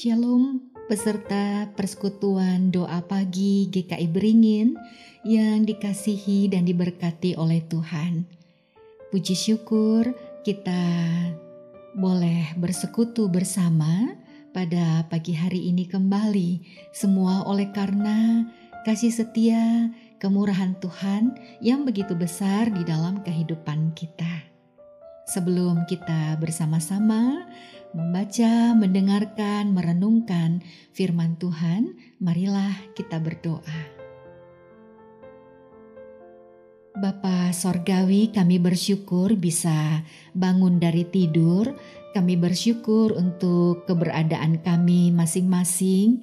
Shalom peserta persekutuan doa pagi GKI Beringin yang dikasihi dan diberkati oleh Tuhan. Puji syukur kita boleh bersekutu bersama pada pagi hari ini kembali. Semua oleh karena kasih setia, kemurahan Tuhan yang begitu besar di dalam kehidupan kita. Sebelum kita bersama-sama membaca, mendengarkan, merenungkan firman Tuhan, marilah kita berdoa. Bapa Sorgawi, kami bersyukur bisa bangun dari tidur. Kami bersyukur untuk keberadaan kami masing-masing.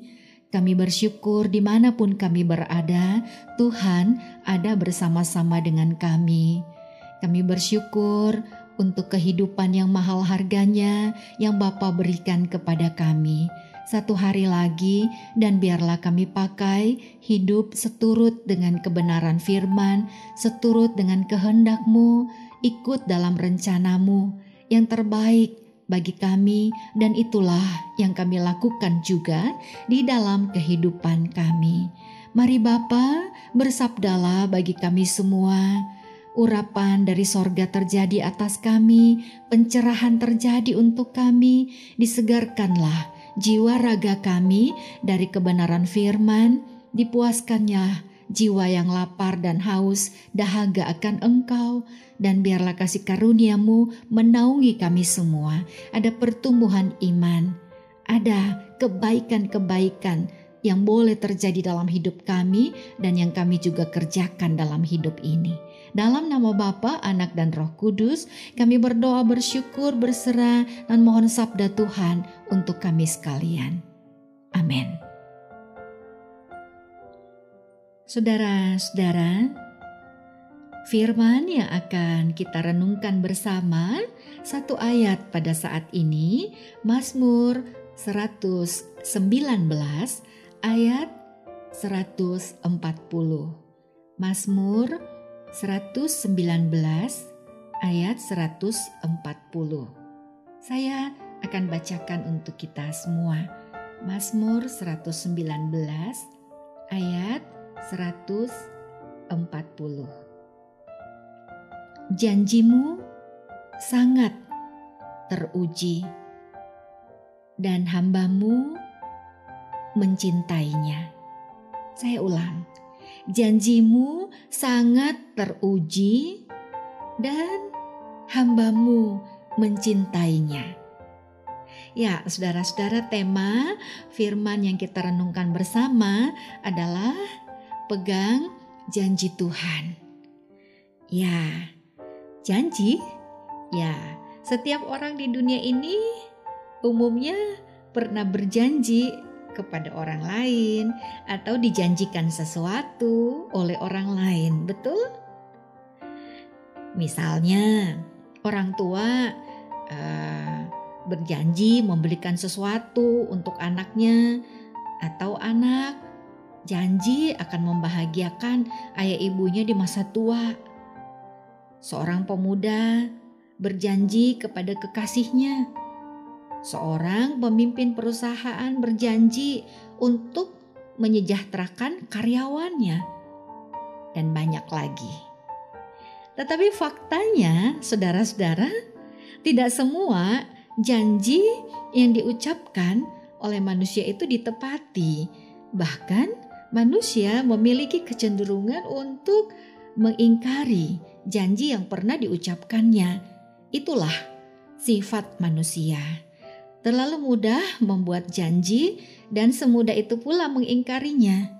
Kami bersyukur di mana pun kami berada, Tuhan ada bersama-sama dengan kami. Kami bersyukur untuk kehidupan yang mahal harganya yang Bapa berikan kepada kami. Satu hari lagi dan biarlah kami pakai hidup seturut dengan kebenaran firman, seturut dengan kehendakmu, ikut dalam rencanamu yang terbaik bagi kami dan itulah yang kami lakukan juga di dalam kehidupan kami. Mari Bapa, bersabdalah bagi kami semua urapan dari sorga terjadi atas kami, pencerahan terjadi untuk kami, disegarkanlah jiwa raga kami dari kebenaran firman, dipuaskannya jiwa yang lapar dan haus, dahaga akan engkau, dan biarlah kasih karuniamu menaungi kami semua. Ada pertumbuhan iman, ada kebaikan-kebaikan yang boleh terjadi dalam hidup kami dan yang kami juga kerjakan dalam hidup ini. Dalam nama Bapa, Anak, dan Roh Kudus, kami berdoa bersyukur, berserah, dan mohon sabda Tuhan untuk kami sekalian. Amin. Saudara-saudara, firman yang akan kita renungkan bersama satu ayat pada saat ini Mazmur 119 ayat 140. Mazmur 119 ayat 140. Saya akan bacakan untuk kita semua. Mazmur 119 ayat 140. Janjimu sangat teruji dan hambamu mencintainya. Saya ulang, janjimu sangat teruji dan hambamu mencintainya. Ya, saudara-saudara, tema firman yang kita renungkan bersama adalah pegang janji Tuhan. Ya, janji. Ya, setiap orang di dunia ini umumnya pernah berjanji kepada orang lain atau dijanjikan sesuatu oleh orang lain, betul? Misalnya, orang tua uh, berjanji membelikan sesuatu untuk anaknya, atau anak janji akan membahagiakan ayah ibunya di masa tua. Seorang pemuda berjanji kepada kekasihnya Seorang pemimpin perusahaan berjanji untuk menyejahterakan karyawannya, dan banyak lagi. Tetapi faktanya, saudara-saudara, tidak semua janji yang diucapkan oleh manusia itu ditepati. Bahkan, manusia memiliki kecenderungan untuk mengingkari janji yang pernah diucapkannya. Itulah sifat manusia terlalu mudah membuat janji dan semudah itu pula mengingkarinya.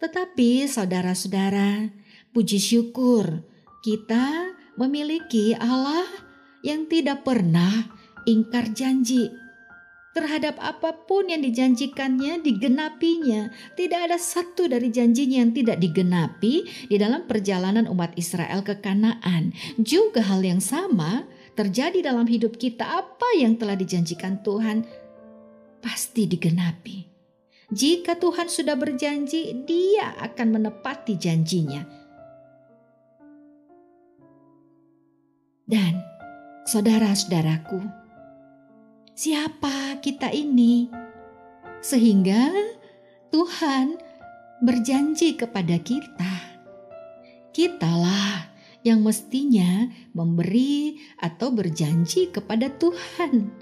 Tetapi saudara-saudara, puji syukur kita memiliki Allah yang tidak pernah ingkar janji. Terhadap apa pun yang dijanjikannya digenapinya. Tidak ada satu dari janjinya yang tidak digenapi di dalam perjalanan umat Israel ke Kanaan. Juga hal yang sama terjadi dalam hidup kita, apa yang telah dijanjikan Tuhan pasti digenapi. Jika Tuhan sudah berjanji, Dia akan menepati janjinya. Dan saudara-saudaraku, siapa kita ini? Sehingga Tuhan berjanji kepada kita, kitalah yang mestinya memberi atau berjanji kepada Tuhan.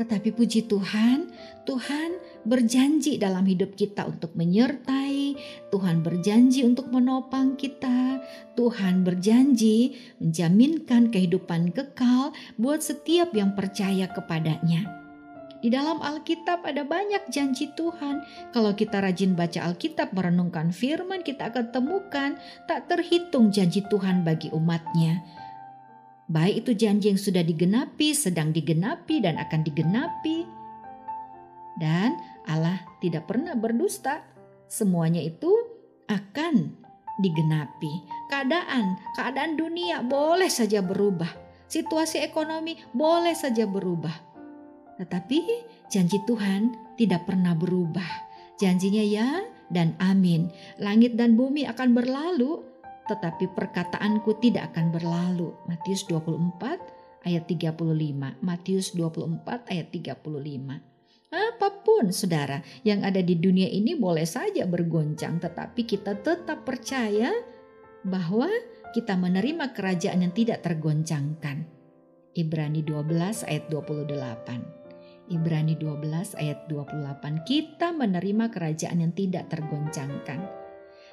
Tetapi puji Tuhan, Tuhan berjanji dalam hidup kita untuk menyertai, Tuhan berjanji untuk menopang kita, Tuhan berjanji menjaminkan kehidupan kekal buat setiap yang percaya kepadanya. Di dalam Alkitab ada banyak janji Tuhan. Kalau kita rajin baca Alkitab, merenungkan firman, kita akan temukan tak terhitung janji Tuhan bagi umatnya. Baik itu janji yang sudah digenapi, sedang digenapi, dan akan digenapi. Dan Allah tidak pernah berdusta. Semuanya itu akan digenapi. Keadaan, keadaan dunia boleh saja berubah. Situasi ekonomi boleh saja berubah tetapi janji Tuhan tidak pernah berubah. Janjinya ya dan amin. Langit dan bumi akan berlalu, tetapi perkataanku tidak akan berlalu. Matius 24 ayat 35. Matius 24 ayat 35. Apa pun saudara yang ada di dunia ini boleh saja bergoncang, tetapi kita tetap percaya bahwa kita menerima kerajaan yang tidak tergoncangkan. Ibrani 12 ayat 28. Ibrani 12 ayat 28 kita menerima kerajaan yang tidak tergoncangkan.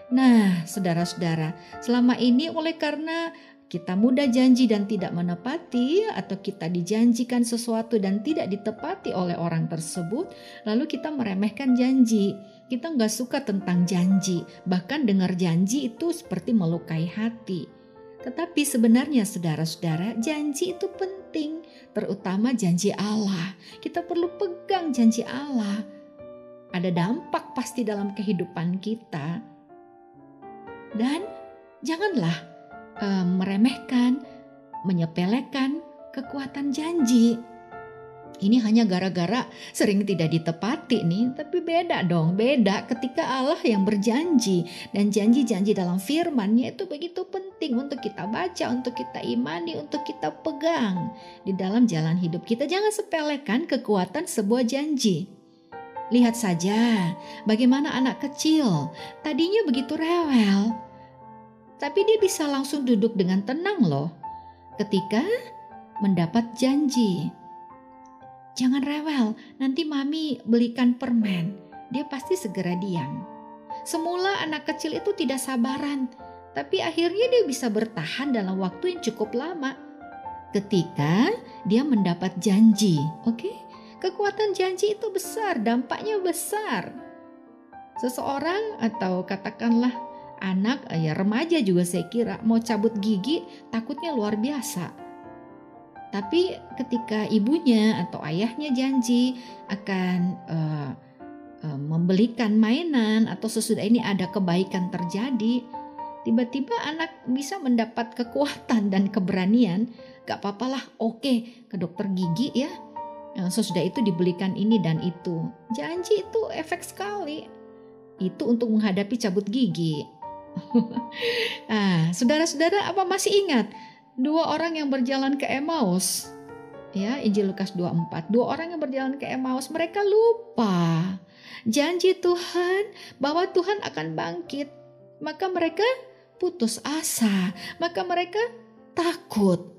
Nah, saudara-saudara, selama ini oleh karena kita mudah janji dan tidak menepati atau kita dijanjikan sesuatu dan tidak ditepati oleh orang tersebut, lalu kita meremehkan janji. Kita nggak suka tentang janji, bahkan dengar janji itu seperti melukai hati. Tetapi sebenarnya saudara-saudara, janji itu penting, terutama janji Allah. Kita perlu pegang janji Allah. Ada dampak pasti dalam kehidupan kita. Dan janganlah uh, meremehkan, menyepelekan kekuatan janji. Ini hanya gara-gara sering tidak ditepati nih, tapi beda dong, beda ketika Allah yang berjanji dan janji-janji dalam firman-Nya itu begitu penting untuk kita baca, untuk kita imani, untuk kita pegang di dalam jalan hidup kita. Jangan sepelekan kekuatan sebuah janji. Lihat saja bagaimana anak kecil tadinya begitu rewel, tapi dia bisa langsung duduk dengan tenang loh ketika mendapat janji. Jangan rewel, nanti mami belikan permen. Dia pasti segera diam. Semula anak kecil itu tidak sabaran, tapi akhirnya dia bisa bertahan dalam waktu yang cukup lama. Ketika dia mendapat janji, oke? Okay? Kekuatan janji itu besar, dampaknya besar. Seseorang atau katakanlah anak, ya remaja juga saya kira mau cabut gigi takutnya luar biasa tapi ketika ibunya atau ayahnya janji akan uh, uh, membelikan mainan atau sesudah ini ada kebaikan terjadi, tiba-tiba anak bisa mendapat kekuatan dan keberanian. Gak apa-apalah, oke ke dokter gigi ya. Uh, sesudah itu dibelikan ini dan itu. Janji itu efek sekali. Itu untuk menghadapi cabut gigi. ah, saudara-saudara apa masih ingat dua orang yang berjalan ke Emmaus. Ya, Injil Lukas 24. Dua orang yang berjalan ke Emmaus, mereka lupa janji Tuhan bahwa Tuhan akan bangkit. Maka mereka putus asa, maka mereka takut.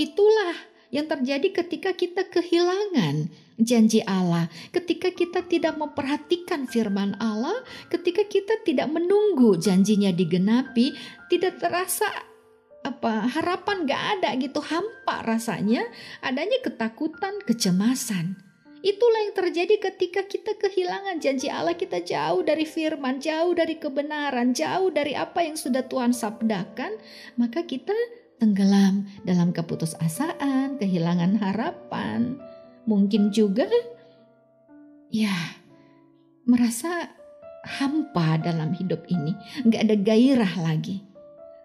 Itulah yang terjadi ketika kita kehilangan janji Allah, ketika kita tidak memperhatikan firman Allah, ketika kita tidak menunggu janjinya digenapi, tidak terasa apa harapan gak ada gitu hampa rasanya adanya ketakutan kecemasan. Itulah yang terjadi ketika kita kehilangan janji Allah. Kita jauh dari firman jauh dari kebenaran jauh dari apa yang sudah Tuhan sabdakan maka kita tenggelam dalam keputusasaan kehilangan harapan. Mungkin juga ya merasa hampa dalam hidup ini. Nggak ada gairah lagi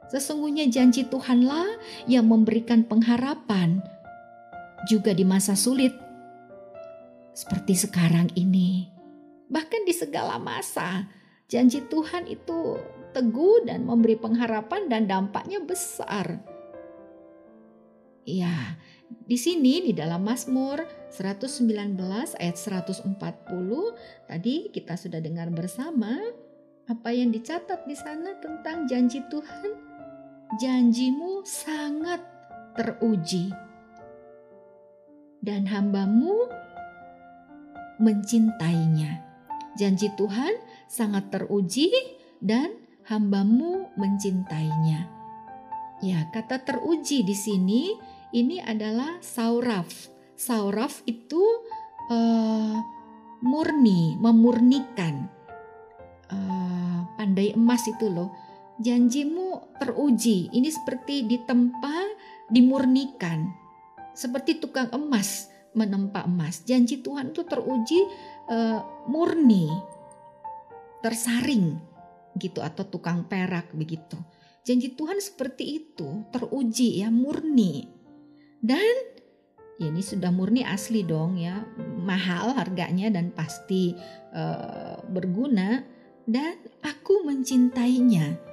Sesungguhnya janji Tuhanlah yang memberikan pengharapan juga di masa sulit seperti sekarang ini. Bahkan di segala masa, janji Tuhan itu teguh dan memberi pengharapan dan dampaknya besar. Ya, di sini di dalam Mazmur 119 ayat 140 tadi kita sudah dengar bersama apa yang dicatat di sana tentang janji Tuhan. Janjimu sangat teruji dan hambamu mencintainya. Janji Tuhan sangat teruji dan hambamu mencintainya. Ya, kata teruji di sini ini adalah sauraf. Sauraf itu uh, murni, memurnikan. Uh, pandai emas itu loh. Janjimu teruji. Ini seperti ditempa, dimurnikan. Seperti tukang emas menempa emas. Janji Tuhan itu teruji uh, murni, tersaring gitu atau tukang perak begitu. Janji Tuhan seperti itu, teruji ya, murni. Dan ini sudah murni asli dong ya, mahal harganya dan pasti uh, berguna dan aku mencintainya.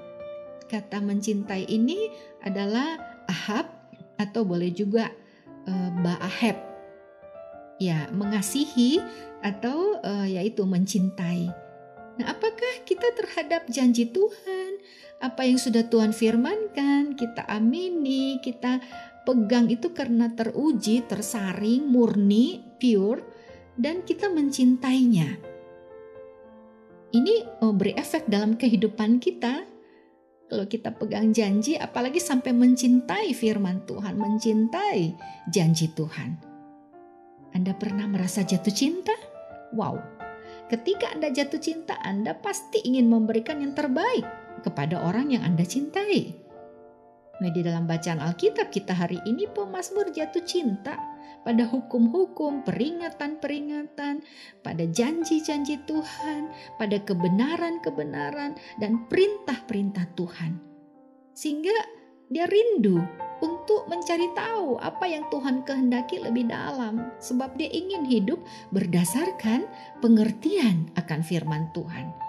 Kata mencintai ini adalah ahab atau boleh juga uh, ba'aheb. Ya, mengasihi atau uh, yaitu mencintai. Nah, apakah kita terhadap janji Tuhan, apa yang sudah Tuhan firmankan, kita amini, kita pegang itu karena teruji, tersaring, murni, pure, dan kita mencintainya. Ini oh, beri efek dalam kehidupan kita. Kalau kita pegang janji, apalagi sampai mencintai firman Tuhan, mencintai janji Tuhan. Anda pernah merasa jatuh cinta? Wow, ketika Anda jatuh cinta, Anda pasti ingin memberikan yang terbaik kepada orang yang Anda cintai. Nah, di dalam bacaan Alkitab kita hari ini pemazmur jatuh cinta pada hukum-hukum, peringatan-peringatan, pada janji-janji Tuhan, pada kebenaran-kebenaran dan perintah-perintah Tuhan. Sehingga dia rindu untuk mencari tahu apa yang Tuhan kehendaki lebih dalam sebab dia ingin hidup berdasarkan pengertian akan firman Tuhan.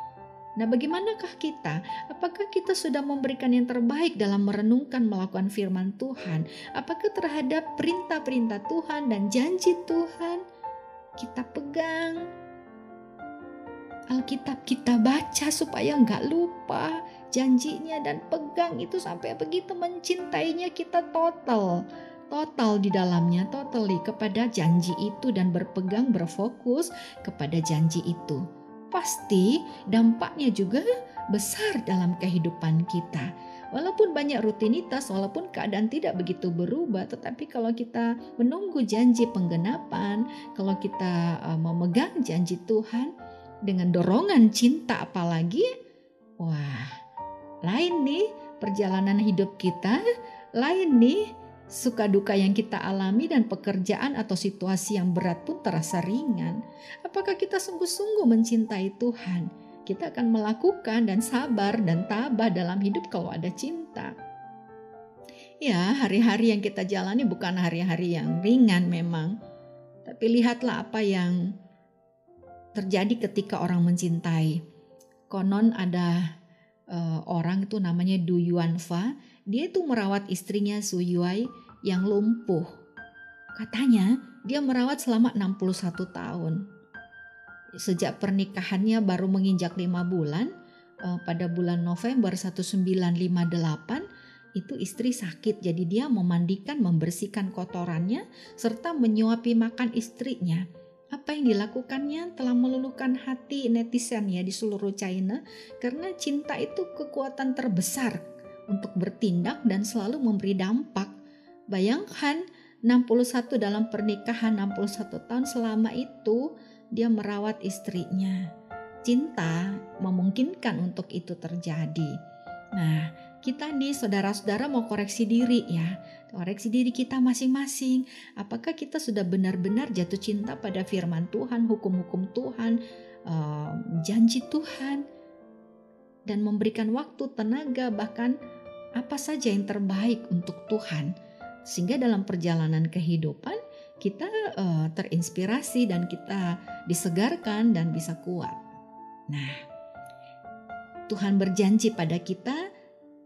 Nah, bagaimanakah kita? Apakah kita sudah memberikan yang terbaik dalam merenungkan melakukan firman Tuhan? Apakah terhadap perintah-perintah Tuhan dan janji Tuhan kita pegang? Alkitab kita baca supaya nggak lupa janjinya dan pegang itu sampai begitu mencintainya kita total total di dalamnya totally kepada janji itu dan berpegang berfokus kepada janji itu pasti dampaknya juga besar dalam kehidupan kita. Walaupun banyak rutinitas, walaupun keadaan tidak begitu berubah, tetapi kalau kita menunggu janji penggenapan, kalau kita uh, memegang janji Tuhan dengan dorongan cinta apalagi, wah, lain nih perjalanan hidup kita, lain nih Suka duka yang kita alami dan pekerjaan atau situasi yang berat pun terasa ringan. Apakah kita sungguh-sungguh mencintai Tuhan? Kita akan melakukan dan sabar dan tabah dalam hidup kalau ada cinta. Ya, hari-hari yang kita jalani bukan hari-hari yang ringan memang. Tapi lihatlah apa yang terjadi ketika orang mencintai. Konon ada uh, orang itu namanya Du Yuanfa dia itu merawat istrinya Su Yuai yang lumpuh. Katanya dia merawat selama 61 tahun. Sejak pernikahannya baru menginjak lima bulan, eh, pada bulan November 1958 itu istri sakit jadi dia memandikan membersihkan kotorannya serta menyuapi makan istrinya apa yang dilakukannya telah meluluhkan hati netizen ya di seluruh China karena cinta itu kekuatan terbesar untuk bertindak dan selalu memberi dampak. Bayangkan 61 dalam pernikahan 61 tahun selama itu dia merawat istrinya. Cinta memungkinkan untuk itu terjadi. Nah, kita nih saudara-saudara mau koreksi diri ya. Koreksi diri kita masing-masing. Apakah kita sudah benar-benar jatuh cinta pada firman Tuhan, hukum-hukum Tuhan, uh, janji Tuhan, dan memberikan waktu, tenaga, bahkan apa saja yang terbaik untuk Tuhan, sehingga dalam perjalanan kehidupan kita uh, terinspirasi dan kita disegarkan dan bisa kuat. Nah, Tuhan berjanji pada kita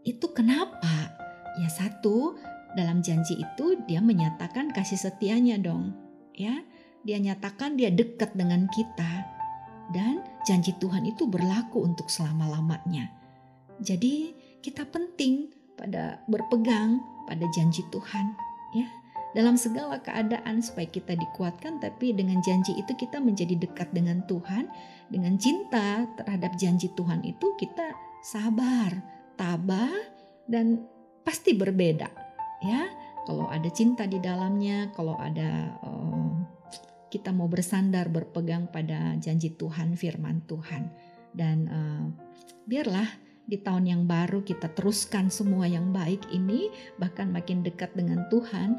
itu kenapa? Ya satu, dalam janji itu dia menyatakan kasih setianya dong. Ya, dia nyatakan dia dekat dengan kita. Dan janji Tuhan itu berlaku untuk selama-lamanya. Jadi kita penting pada berpegang pada janji Tuhan, ya. Dalam segala keadaan supaya kita dikuatkan tapi dengan janji itu kita menjadi dekat dengan Tuhan, dengan cinta terhadap janji Tuhan itu kita sabar, tabah dan pasti berbeda ya. Kalau ada cinta di dalamnya kalau ada um, kita mau bersandar berpegang pada janji Tuhan firman Tuhan. Dan uh, biarlah di tahun yang baru kita teruskan semua yang baik ini bahkan makin dekat dengan Tuhan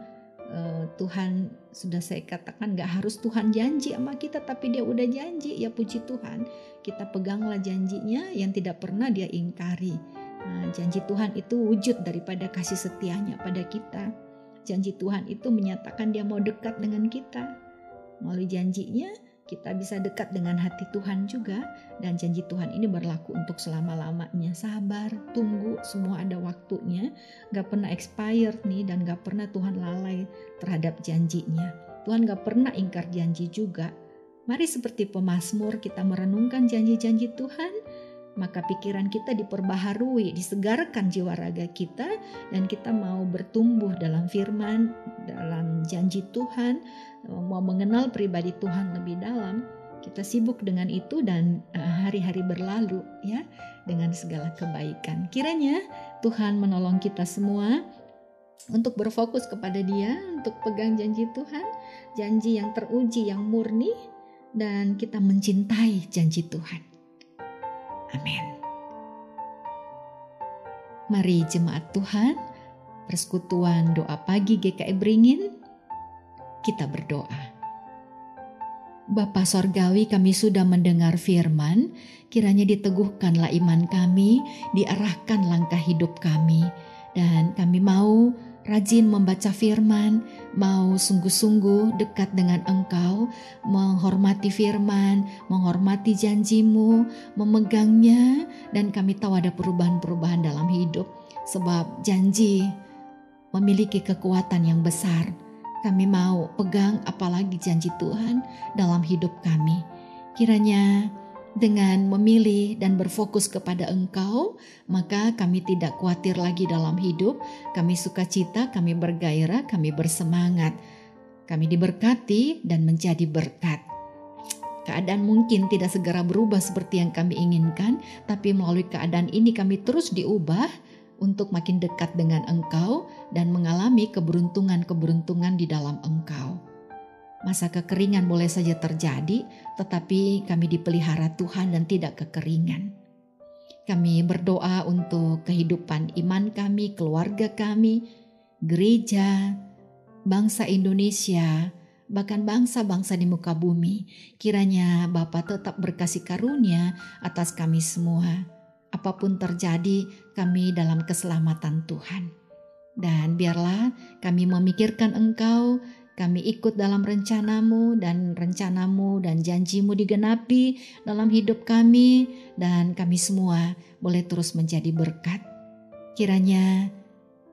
uh, Tuhan sudah saya katakan gak harus Tuhan janji sama kita tapi dia udah janji ya puji Tuhan kita peganglah janjinya yang tidak pernah dia ingkari Nah, janji Tuhan itu wujud daripada kasih setianya pada kita. Janji Tuhan itu menyatakan dia mau dekat dengan kita. Melalui janjinya, kita bisa dekat dengan hati Tuhan juga. Dan janji Tuhan ini berlaku untuk selama-lamanya. Sabar, tunggu, semua ada waktunya. Gak pernah expired nih dan gak pernah Tuhan lalai terhadap janjinya. Tuhan gak pernah ingkar janji juga. Mari seperti pemazmur kita merenungkan janji-janji Tuhan maka pikiran kita diperbaharui, disegarkan jiwa raga kita, dan kita mau bertumbuh dalam firman, dalam janji Tuhan, mau mengenal pribadi Tuhan lebih dalam. Kita sibuk dengan itu dan eh, hari-hari berlalu ya dengan segala kebaikan. Kiranya Tuhan menolong kita semua untuk berfokus kepada Dia, untuk pegang janji Tuhan, janji yang teruji, yang murni, dan kita mencintai janji Tuhan. Amin. Mari jemaat Tuhan, persekutuan doa pagi GKI Beringin, kita berdoa. Bapa Sorgawi kami sudah mendengar firman, kiranya diteguhkanlah iman kami, diarahkan langkah hidup kami, dan kami mau rajin membaca firman, mau sungguh-sungguh dekat dengan Engkau, menghormati firman, menghormati janjimu, memegangnya, dan kami tahu ada perubahan-perubahan dalam hidup, sebab janji memiliki kekuatan yang besar. Kami mau pegang apalagi janji Tuhan dalam hidup kami. Kiranya dengan memilih dan berfokus kepada Engkau, maka kami tidak khawatir lagi dalam hidup. Kami sukacita, kami bergairah, kami bersemangat. Kami diberkati dan menjadi berkat. Keadaan mungkin tidak segera berubah seperti yang kami inginkan, tapi melalui keadaan ini kami terus diubah untuk makin dekat dengan Engkau dan mengalami keberuntungan-keberuntungan di dalam Engkau. Masa kekeringan boleh saja terjadi, tetapi kami dipelihara Tuhan dan tidak kekeringan. Kami berdoa untuk kehidupan iman kami, keluarga kami, gereja, bangsa Indonesia, bahkan bangsa-bangsa di muka bumi. Kiranya Bapa tetap berkasih karunia atas kami semua. Apa pun terjadi, kami dalam keselamatan Tuhan. Dan biarlah kami memikirkan Engkau kami ikut dalam rencanamu dan rencanamu dan janjimu digenapi dalam hidup kami dan kami semua boleh terus menjadi berkat. Kiranya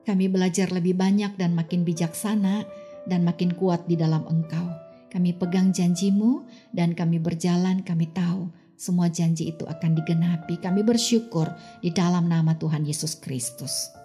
kami belajar lebih banyak dan makin bijaksana dan makin kuat di dalam engkau. Kami pegang janjimu dan kami berjalan kami tahu semua janji itu akan digenapi. Kami bersyukur di dalam nama Tuhan Yesus Kristus.